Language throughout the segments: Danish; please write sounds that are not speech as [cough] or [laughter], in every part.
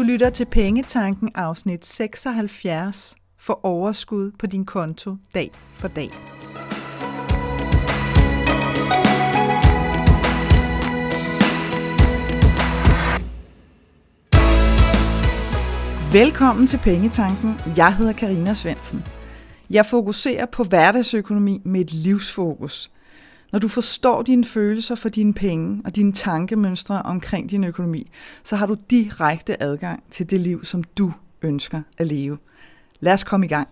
Du lytter til Pengetanken afsnit 76 for overskud på din konto dag for dag. Velkommen til Pengetanken. Jeg hedder Karina Svensen. Jeg fokuserer på hverdagsøkonomi med et livsfokus. Når du forstår dine følelser for dine penge og dine tankemønstre omkring din økonomi, så har du direkte adgang til det liv, som du ønsker at leve. Lad os komme i gang.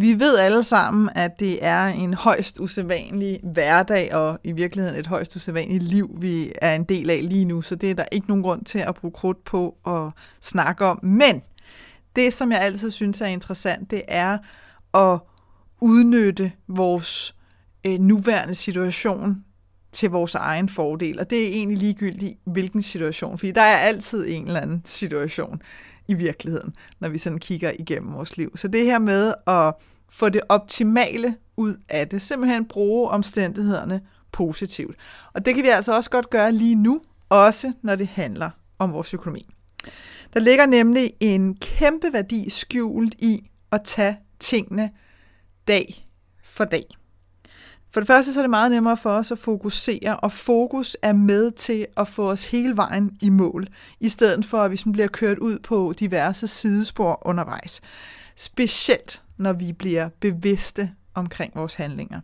Vi ved alle sammen, at det er en højst usædvanlig hverdag, og i virkeligheden et højst usædvanligt liv, vi er en del af lige nu, så det er der ikke nogen grund til at bruge krudt på at snakke om. Men det, som jeg altid synes er interessant, det er at udnytte vores øh, nuværende situation til vores egen fordel. Og det er egentlig ligegyldigt, hvilken situation, fordi der er altid en eller anden situation i virkeligheden, når vi sådan kigger igennem vores liv. Så det her med at få det optimale ud af det, simpelthen bruge omstændighederne positivt. Og det kan vi altså også godt gøre lige nu, også når det handler om vores økonomi. Der ligger nemlig en kæmpe værdi skjult i at tage tingene dag for dag. For det første så er det meget nemmere for os at fokusere, og fokus er med til at få os hele vejen i mål, i stedet for at vi sådan bliver kørt ud på diverse sidespor undervejs. Specielt når vi bliver bevidste omkring vores handlinger.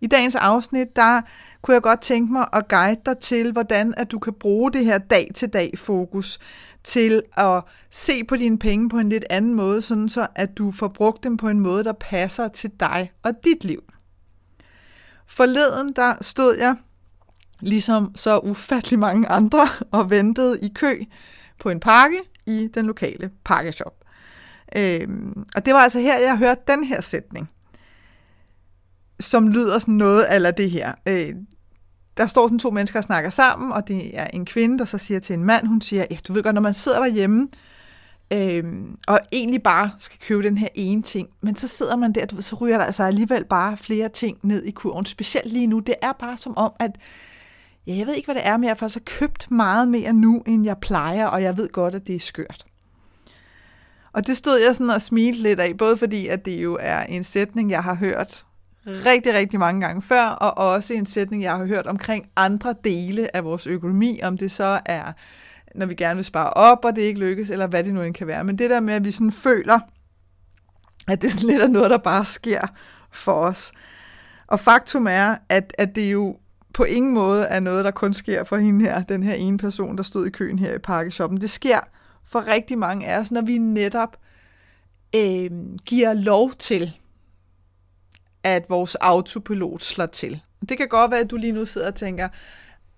I dagens afsnit, der kunne jeg godt tænke mig at guide dig til, hvordan at du kan bruge det her dag-til-dag fokus til at se på dine penge på en lidt anden måde, sådan så at du får brugt dem på en måde, der passer til dig og dit liv. Forleden der stod jeg, ligesom så ufattelig mange andre, [laughs] og ventede i kø på en pakke i den lokale pakkeshop. Øhm, og det var altså her, jeg hørte den her sætning, som lyder sådan noget af det her. Øh, der står sådan to mennesker og snakker sammen, og det er en kvinde, der så siger til en mand, hun siger, ja, du ved godt, når man sidder derhjemme, øhm, og egentlig bare skal købe den her ene ting, men så sidder man der, så ryger der altså alligevel bare flere ting ned i kurven, specielt lige nu. Det er bare som om, at ja, jeg ved ikke, hvad det er, men jeg har faktisk købt meget mere nu, end jeg plejer, og jeg ved godt, at det er skørt. Og det stod jeg sådan og smilte lidt af, både fordi, at det jo er en sætning, jeg har hørt rigtig, rigtig mange gange før, og også en sætning, jeg har hørt omkring andre dele af vores økonomi, om det så er, når vi gerne vil spare op, og det ikke lykkes, eller hvad det nu end kan være. Men det der med, at vi sådan føler, at det sådan lidt er noget, der bare sker for os. Og faktum er, at, at det jo på ingen måde er noget, der kun sker for hende her, den her ene person, der stod i køen her i pakkeshoppen. Det sker for rigtig mange af os, når vi netop øh, giver lov til, at vores autopilot slår til. Det kan godt være, at du lige nu sidder og tænker,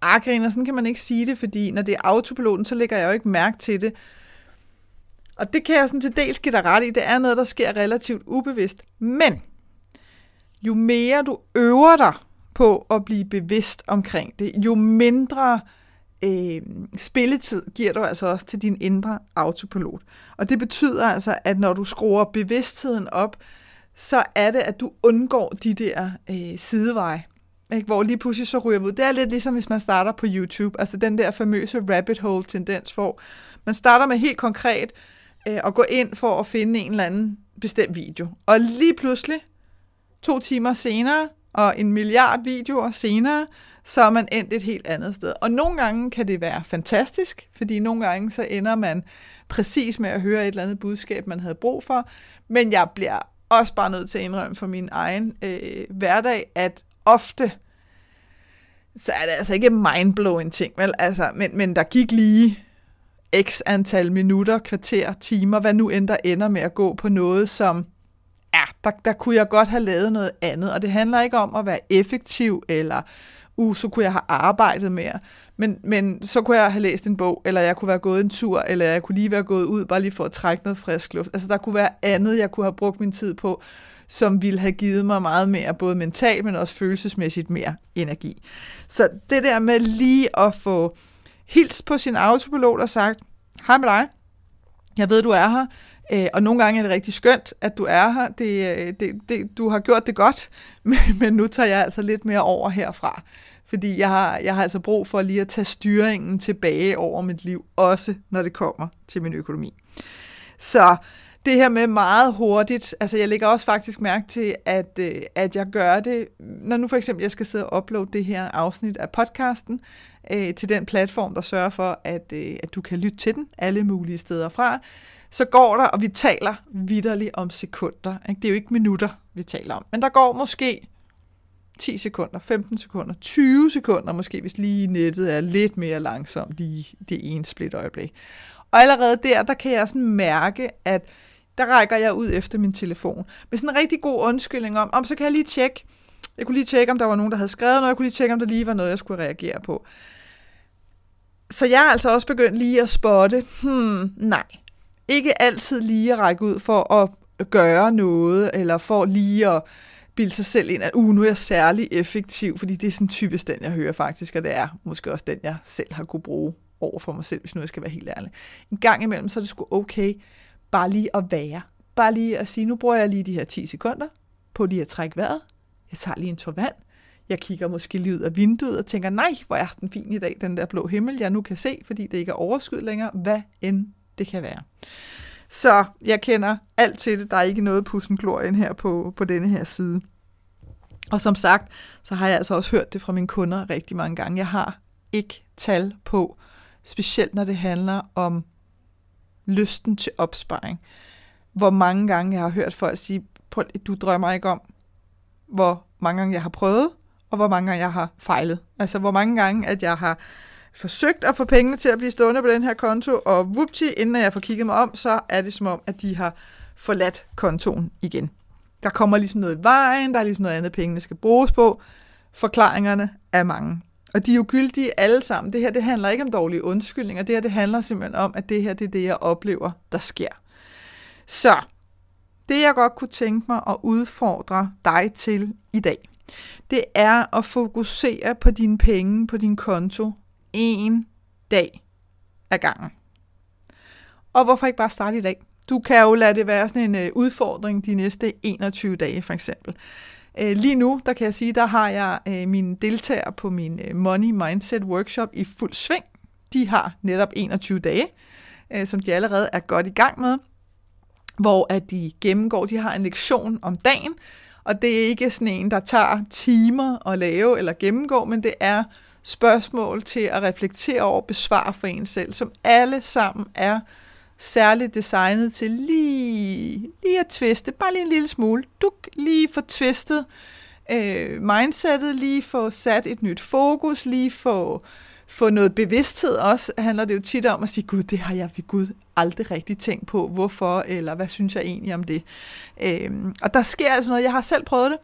ah, Karina, sådan kan man ikke sige det, fordi når det er autopiloten, så lægger jeg jo ikke mærke til det. Og det kan jeg sådan til dels give dig ret i. Det er noget, der sker relativt ubevidst. Men jo mere du øver dig på at blive bevidst omkring det, jo mindre øh, spilletid giver du altså også til din indre autopilot. Og det betyder altså, at når du skruer bevidstheden op, så er det, at du undgår de der øh, sideveje, ikke? hvor lige pludselig så ryger ud. Det er lidt ligesom, hvis man starter på YouTube, altså den der famøse rabbit hole tendens, hvor man starter med helt konkret øh, at gå ind for at finde en eller anden bestemt video. Og lige pludselig, to timer senere, og en milliard videoer senere, så er man endt et helt andet sted. Og nogle gange kan det være fantastisk, fordi nogle gange så ender man præcis med at høre et eller andet budskab, man havde brug for. Men jeg bliver også bare nødt til at indrømme for min egen øh, hverdag, at ofte, så er det altså ikke mindblowing ting, vel? Altså, men, men der gik lige x antal minutter, kvarter, timer, hvad nu end der ender med at gå på noget, som, ja, der, der kunne jeg godt have lavet noget andet. Og det handler ikke om at være effektiv, eller uh, så kunne jeg have arbejdet mere. Men, men så kunne jeg have læst en bog, eller jeg kunne være gået en tur, eller jeg kunne lige være gået ud, bare lige for at trække noget frisk luft. Altså der kunne være andet, jeg kunne have brugt min tid på, som ville have givet mig meget mere, både mentalt, men også følelsesmæssigt mere energi. Så det der med lige at få hils på sin autopilot og sagt, hej med dig, jeg ved, du er her, øh, og nogle gange er det rigtig skønt, at du er her. Det, øh, det, det, du har gjort det godt, [laughs] men, men nu tager jeg altså lidt mere over herfra Fordi jeg har, jeg har altså brug for lige at tage styringen tilbage over mit liv, også når det kommer til min økonomi. Så det her med meget hurtigt, altså jeg lægger også faktisk mærke til, at, øh, at jeg gør det, når nu for eksempel jeg skal sidde og uploade det her afsnit af podcasten øh, til den platform, der sørger for, at, øh, at du kan lytte til den alle mulige steder fra, så går der, og vi taler vidderligt om sekunder. Ikke? Det er jo ikke minutter, vi taler om, men der går måske 10 sekunder, 15 sekunder, 20 sekunder måske, hvis lige nettet er lidt mere langsomt lige det ene split øjeblik. Og allerede der, der kan jeg sådan mærke, at der rækker jeg ud efter min telefon. Med sådan en rigtig god undskyldning om, om så kan jeg lige tjekke, jeg kunne lige tjekke, om der var nogen, der havde skrevet noget, jeg kunne lige tjekke, om der lige var noget, jeg skulle reagere på. Så jeg er altså også begyndt lige at spotte, hmm, nej, ikke altid lige at række ud for at gøre noget, eller for lige at bilde sig selv ind, at uh, nu er jeg særlig effektiv, fordi det er sådan typisk den, jeg hører faktisk, og det er måske også den, jeg selv har kunne bruge over for mig selv, hvis nu jeg skal være helt ærlig. En gang imellem, så er det sgu okay, bare lige at være. Bare lige at sige, nu bruger jeg lige de her 10 sekunder på lige at trække vejret. Jeg tager lige en tår vand. Jeg kigger måske lige ud af vinduet og tænker, nej, hvor er den fin i dag, den der blå himmel, jeg nu kan se, fordi det ikke er overskyet længere, hvad end det kan være. Så jeg kender alt til det. Der er ikke noget pussenglorien her på, på denne her side. Og som sagt, så har jeg altså også hørt det fra mine kunder rigtig mange gange. Jeg har ikke tal på, specielt når det handler om lysten til opsparing. Hvor mange gange jeg har hørt folk sige, du drømmer ikke om, hvor mange gange jeg har prøvet, og hvor mange gange jeg har fejlet. Altså hvor mange gange, at jeg har forsøgt at få pengene til at blive stående på den her konto, og vupti, inden jeg får kigget mig om, så er det som om, at de har forladt kontoen igen. Der kommer ligesom noget i vejen, der er ligesom noget andet, pengene skal bruges på. Forklaringerne er mange. Og de er jo gyldige alle sammen. Det her det handler ikke om dårlige undskyldninger. Det her det handler simpelthen om, at det her det er det, jeg oplever, der sker. Så det jeg godt kunne tænke mig at udfordre dig til i dag, det er at fokusere på dine penge på din konto en dag ad gangen. Og hvorfor ikke bare starte i dag? Du kan jo lade det være sådan en øh, udfordring de næste 21 dage for eksempel. Øh, lige nu, der kan jeg sige, der har jeg øh, mine deltagere på min øh, Money Mindset Workshop i fuld sving. De har netop 21 dage, som de allerede er godt i gang med, hvor at de gennemgår, de har en lektion om dagen, og det er ikke sådan en, der tager timer at lave eller gennemgå, men det er spørgsmål til at reflektere over, besvare for en selv, som alle sammen er særligt designet til lige, lige at tviste, bare lige en lille smule. Du lige få tvistet øh, mindsetet, lige få sat et nyt fokus, lige få, få noget bevidsthed også, handler det jo tit om at sige, gud, det har jeg ved Gud aldrig rigtig tænkt på, hvorfor, eller hvad synes jeg egentlig om det. Øh, og der sker altså noget, jeg har selv prøvet det,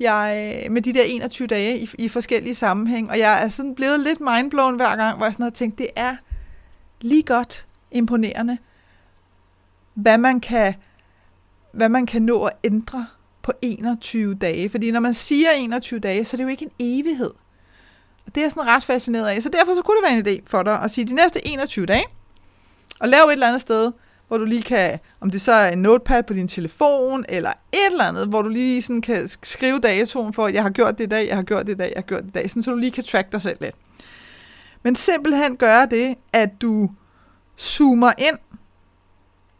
jeg, øh, med de der 21 dage i, i forskellige sammenhæng, og jeg er sådan blevet lidt mindblown hver gang, hvor jeg sådan har tænkt, det er lige godt imponerende, hvad man kan, hvad man kan nå at ændre på 21 dage. Fordi når man siger 21 dage, så er det jo ikke en evighed. Og det er jeg sådan ret fascineret af. Så derfor så kunne det være en idé for dig at sige de næste 21 dage, og lave et eller andet sted, hvor du lige kan, om det så er en notepad på din telefon, eller et eller andet, hvor du lige sådan kan skrive datoen for, jeg har gjort det i dag, jeg har gjort det i dag, jeg har gjort det i dag, sådan, så du lige kan track dig selv lidt. Men simpelthen gøre det, at du zoomer ind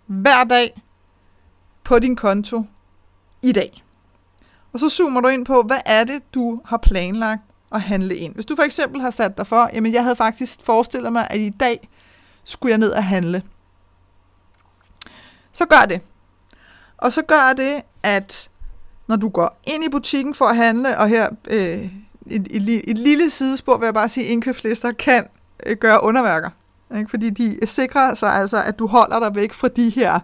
hver dag på din konto i dag. Og så zoomer du ind på, hvad er det, du har planlagt at handle ind. Hvis du for eksempel har sat dig for, jamen jeg havde faktisk forestillet mig, at i dag skulle jeg ned og handle så gør det. Og så gør det, at når du går ind i butikken for at handle, og her øh, et, et, et lille sidespor, vil jeg bare sige, indkøbslister kan øh, gøre underværker. Ikke? Fordi de sikrer sig altså, at du holder dig væk fra de her,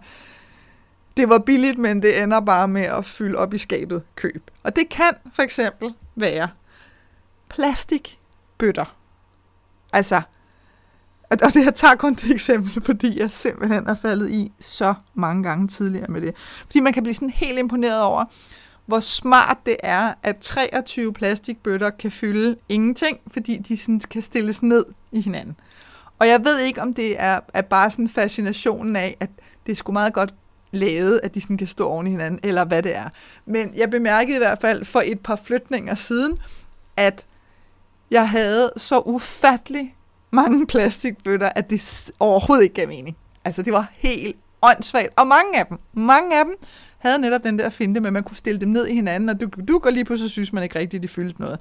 det var billigt, men det ender bare med at fylde op i skabet køb. Og det kan for eksempel være plastikbøtter. Altså, og det her tager kun det eksempel, fordi jeg simpelthen er faldet i så mange gange tidligere med det. Fordi man kan blive sådan helt imponeret over, hvor smart det er, at 23 plastikbøtter kan fylde ingenting, fordi de sådan kan stilles ned i hinanden. Og jeg ved ikke, om det er, er bare sådan fascinationen af, at det er sgu meget godt lavet, at de sådan kan stå oven i hinanden, eller hvad det er. Men jeg bemærkede i hvert fald for et par flytninger siden, at jeg havde så ufattelig mange [laughs] plastikbøtter, at det overhovedet ikke gav mening. Altså, det var helt åndssvagt. Og mange af dem, mange af dem, havde netop den der finte med, at man kunne stille dem ned i hinanden, og du, du går lige pludselig synes man ikke rigtigt, det fyldte noget.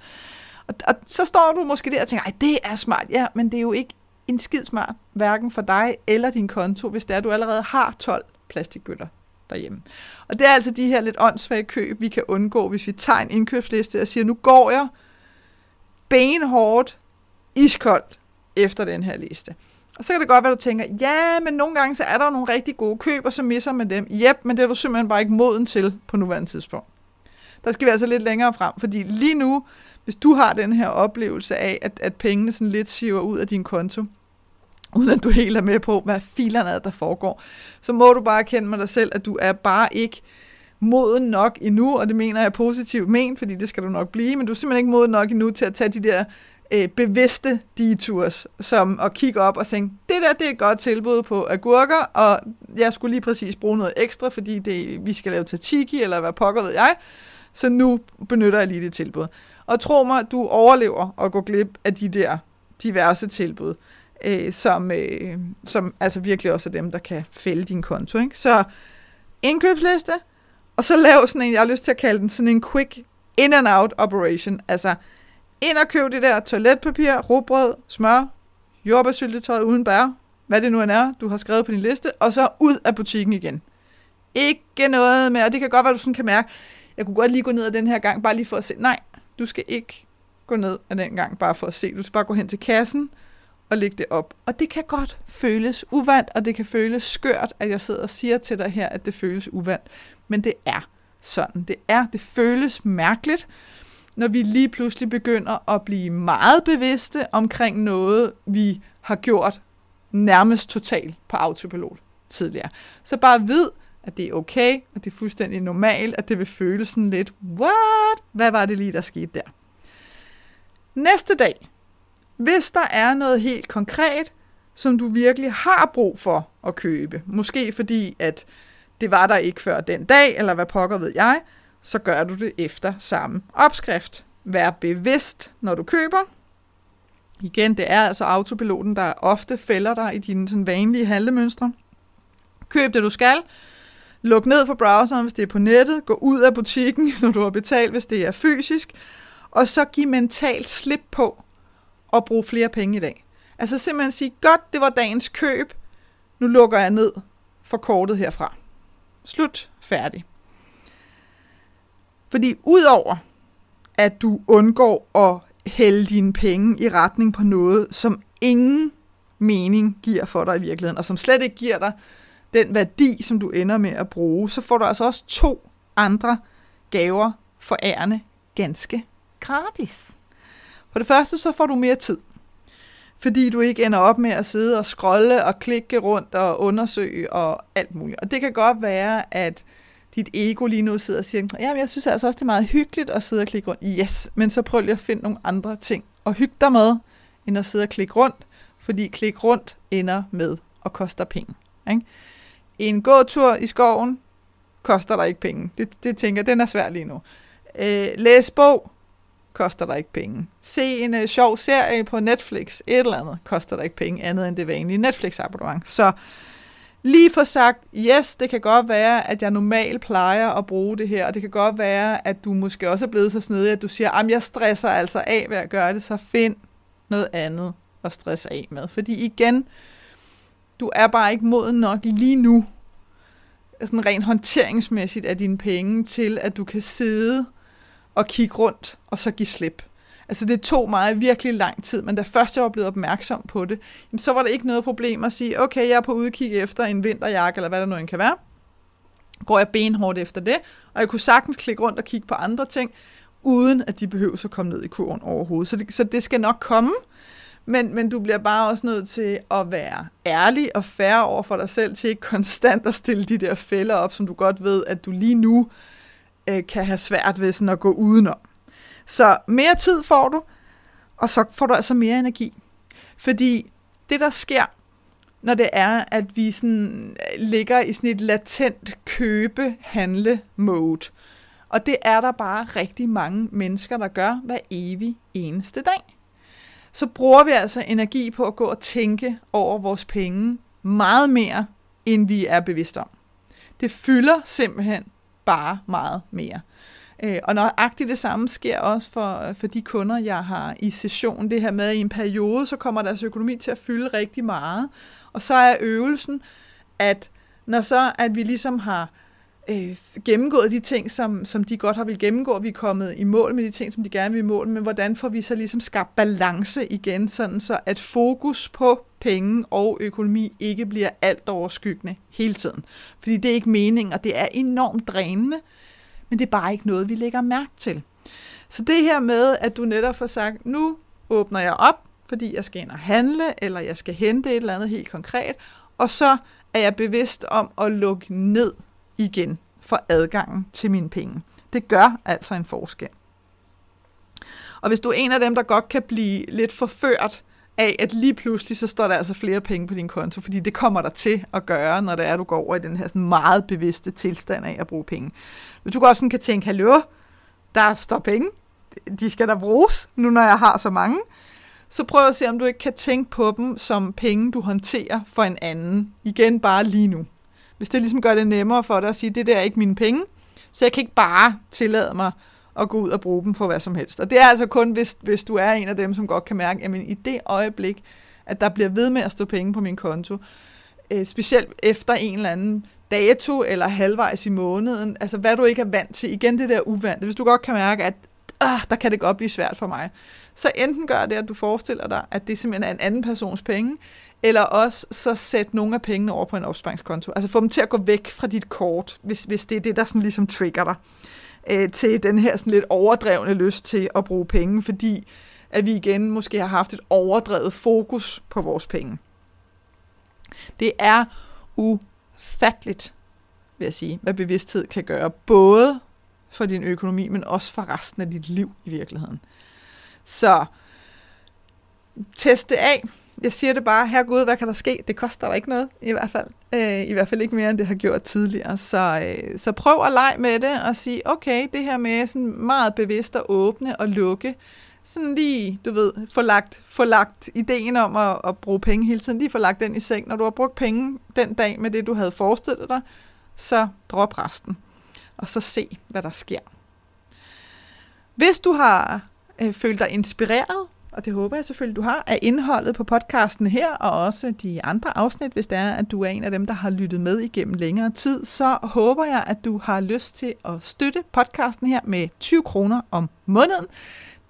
Og, og så står du måske der og tænker, ej, det er smart. Ja, men det er jo ikke en skid smart, hverken for dig eller din konto, hvis det er, at du allerede har 12 plastikbøtter derhjemme. Og det er altså de her lidt åndssvage køb, vi kan undgå, hvis vi tager en indkøbsliste og siger, nu går jeg benhårdt, iskoldt efter den her liste. Og så kan det godt være, at du tænker, ja, men nogle gange så er der nogle rigtig gode køb, og så misser man dem. Jep, men det er du simpelthen bare ikke moden til på nuværende tidspunkt. Der skal vi altså lidt længere frem, fordi lige nu, hvis du har den her oplevelse af, at, at pengene sådan lidt siver ud af din konto, uden at du helt er med på, hvad filerne er, der foregår, så må du bare kende med dig selv, at du er bare ikke moden nok endnu, og det mener jeg positivt ment, fordi det skal du nok blive, men du er simpelthen ikke moden nok endnu til at tage de der øh, bevidste detours, som at kigge op og tænke, det der det er et godt tilbud på agurker, og jeg skulle lige præcis bruge noget ekstra, fordi det, vi skal lave tatiki, eller hvad pokker ved jeg, så nu benytter jeg lige det tilbud. Og tro mig, du overlever at gå glip af de der diverse tilbud, øh, som, øh, som altså virkelig også er dem, der kan fælde din konto. Ikke? Så indkøbsliste, og så lav sådan en, jeg har lyst til at kalde den sådan en quick in and out operation, altså ind og køb det der toiletpapir, råbrød, smør, jordbærsyltetøj uden bær, hvad det nu end er, du har skrevet på din liste, og så ud af butikken igen. Ikke noget med, og det kan godt være, du sådan kan mærke, jeg kunne godt lige gå ned ad den her gang, bare lige for at se. Nej, du skal ikke gå ned ad den gang, bare for at se. Du skal bare gå hen til kassen at lægge det op. Og det kan godt føles uvandt, og det kan føles skørt, at jeg sidder og siger til dig her, at det føles uvandt. Men det er sådan. Det er, det føles mærkeligt, når vi lige pludselig begynder at blive meget bevidste omkring noget, vi har gjort nærmest totalt på autopilot tidligere. Så bare vid, at det er okay, at det er fuldstændig normalt, at det vil føles sådan lidt, what? Hvad var det lige, der skete der? Næste dag, hvis der er noget helt konkret, som du virkelig har brug for at købe, måske fordi, at det var der ikke før den dag, eller hvad pokker ved jeg, så gør du det efter samme opskrift. Vær bevidst, når du køber. Igen, det er altså autopiloten, der ofte fælder dig i dine sådan vanlige handlemønstre. Køb det, du skal. Luk ned for browseren, hvis det er på nettet. Gå ud af butikken, [laughs] når du har betalt, hvis det er fysisk. Og så giv mentalt slip på at bruge flere penge i dag. Altså simpelthen sige, godt, det var dagens køb. Nu lukker jeg ned for kortet herfra. Slut. Færdig. Fordi udover at du undgår at hælde dine penge i retning på noget, som ingen mening giver for dig i virkeligheden, og som slet ikke giver dig den værdi, som du ender med at bruge, så får du altså også to andre gaver for ærende ganske gratis. For det første, så får du mere tid. Fordi du ikke ender op med at sidde og scrolle og klikke rundt og undersøge og alt muligt. Og det kan godt være, at dit ego lige nu sidder og siger, ja, jeg synes altså også, det er meget hyggeligt at sidde og klikke rundt. Yes, men så prøv lige at finde nogle andre ting og hygge dig med, end at sidde og klikke rundt, fordi klik rundt ender med at koste penge. Ikke? En gåtur i skoven koster dig ikke penge. Det, det tænker jeg, den er svær lige nu. Øh, læs bog koster dig ikke penge. Se en øh, sjov serie på Netflix, et eller andet, koster dig ikke penge, andet end det vanlige Netflix-abonnement. Så lige for sagt, yes, det kan godt være, at jeg normalt plejer at bruge det her, og det kan godt være, at du måske også er blevet så snedig, at du siger, at jeg stresser altså af ved at gøre det, så find noget andet at stresse af med. Fordi igen, du er bare ikke moden nok lige nu, sådan rent håndteringsmæssigt af dine penge, til at du kan sidde og kigge rundt, og så give slip. Altså det tog mig virkelig lang tid, men da først jeg var blevet opmærksom på det, så var der ikke noget problem at sige, okay, jeg er på udkig efter en vinterjakke, eller hvad der nu end kan være. Går jeg benhårdt efter det, og jeg kunne sagtens klikke rundt og kigge på andre ting, uden at de behøver at komme ned i kurven overhovedet. Så det, så det skal nok komme, men, men du bliver bare også nødt til at være ærlig og færre over for dig selv, til ikke konstant at stille de der fælder op, som du godt ved, at du lige nu øh, kan have svært ved sådan at gå udenom. Så mere tid får du, og så får du altså mere energi. Fordi det, der sker, når det er, at vi sådan øh, ligger i sådan et latent købe-handle-mode, og det er der bare rigtig mange mennesker, der gør hver evig eneste dag. så bruger vi altså energi på at gå og tænke over vores penge meget mere, end vi er bevidste om. Det fylder simpelthen bare meget mere. Øh, og nøjagtigt det samme sker også for, for de kunder, jeg har i session. Det her med, at i en periode, så kommer deres økonomi til at fylde rigtig meget. Og så er øvelsen, at når så at vi ligesom har øh, gennemgået de ting, som, som de godt har vil gennemgå, vi er kommet i mål med de ting, som de gerne vil i mål med, hvordan får vi så ligesom skabt balance igen, sådan så at fokus på penge og økonomi ikke bliver alt overskyggende hele tiden. Fordi det er ikke meningen, og det er enormt drænende, men det er bare ikke noget, vi lægger mærke til. Så det her med, at du netop får sagt, nu åbner jeg op, fordi jeg skal ind og handle, eller jeg skal hente et eller andet helt konkret, og så er jeg bevidst om at lukke ned igen for adgangen til mine penge. Det gør altså en forskel. Og hvis du er en af dem, der godt kan blive lidt forført af, at lige pludselig så står der altså flere penge på din konto, fordi det kommer der til at gøre, når det er, at du går over i den her sådan meget bevidste tilstand af at bruge penge. Hvis du godt sådan kan tænke, hallo, der står penge, de skal der bruges, nu når jeg har så mange, så prøv at se, om du ikke kan tænke på dem som penge, du håndterer for en anden. Igen bare lige nu. Hvis det ligesom gør det nemmere for dig at sige, det der er ikke mine penge, så jeg kan ikke bare tillade mig at gå ud og bruge dem for hvad som helst. Og det er altså kun, hvis, hvis du er en af dem, som godt kan mærke, at i det øjeblik, at der bliver ved med at stå penge på min konto, øh, specielt efter en eller anden dato eller halvvejs i måneden, altså hvad du ikke er vant til, igen det der uvante, hvis du godt kan mærke, at øh, der kan det godt blive svært for mig, så enten gør det, at du forestiller dig, at det simpelthen er en anden persons penge, eller også så sæt nogle af pengene over på en opsparingskonto. Altså få dem til at gå væk fra dit kort, hvis, hvis det er det, der sådan ligesom trigger dig øh, til den her sådan lidt overdrevne lyst til at bruge penge, fordi at vi igen måske har haft et overdrevet fokus på vores penge. Det er ufatteligt, vil jeg sige, hvad bevidsthed kan gøre, både for din økonomi, men også for resten af dit liv i virkeligheden. Så test det af. Jeg siger det bare, her Gud, hvad kan der ske? Det koster jo ikke noget, i hvert fald. Øh, I hvert fald ikke mere, end det har gjort tidligere. Så, øh, så prøv at lege med det og sige, okay, det her med sådan meget bevidst at åbne og lukke, sådan lige, du ved, få lagt, få lagt ideen om at, at bruge penge hele tiden, lige få lagt den i seng. Når du har brugt penge den dag med det, du havde forestillet dig, så drop resten, og så se, hvad der sker. Hvis du har øh, følt dig inspireret og det håber jeg selvfølgelig, du har, af indholdet på podcasten her, og også de andre afsnit, hvis det er, at du er en af dem, der har lyttet med igennem længere tid, så håber jeg, at du har lyst til at støtte podcasten her med 20 kroner om måneden.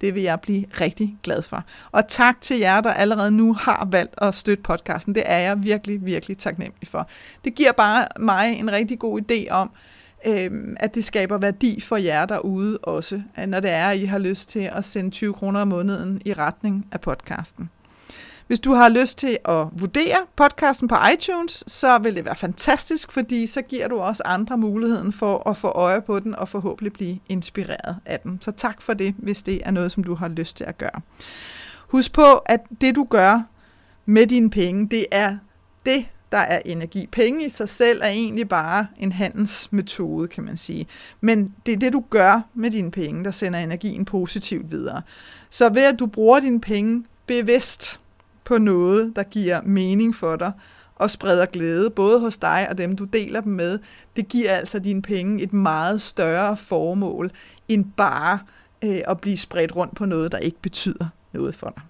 Det vil jeg blive rigtig glad for. Og tak til jer, der allerede nu har valgt at støtte podcasten. Det er jeg virkelig, virkelig taknemmelig for. Det giver bare mig en rigtig god idé om, øh, at det skaber værdi for jer derude også, når det er, at I har lyst til at sende 20 kroner om måneden i retning af podcasten. Hvis du har lyst til at vurdere podcasten på iTunes, så vil det være fantastisk, fordi så giver du også andre muligheden for at få øje på den og forhåbentlig blive inspireret af den. Så tak for det, hvis det er noget, som du har lyst til at gøre. Husk på, at det du gør med dine penge, det er det, der er energi. Penge i sig selv er egentlig bare en handelsmetode, kan man sige. Men det er det, du gør med dine penge, der sender energien positivt videre. Så ved at du bruger dine penge bevidst på noget, der giver mening for dig, og spreder glæde, både hos dig og dem, du deler dem med, det giver altså dine penge et meget større formål, end bare øh, at blive spredt rundt på noget, der ikke betyder noget for dig.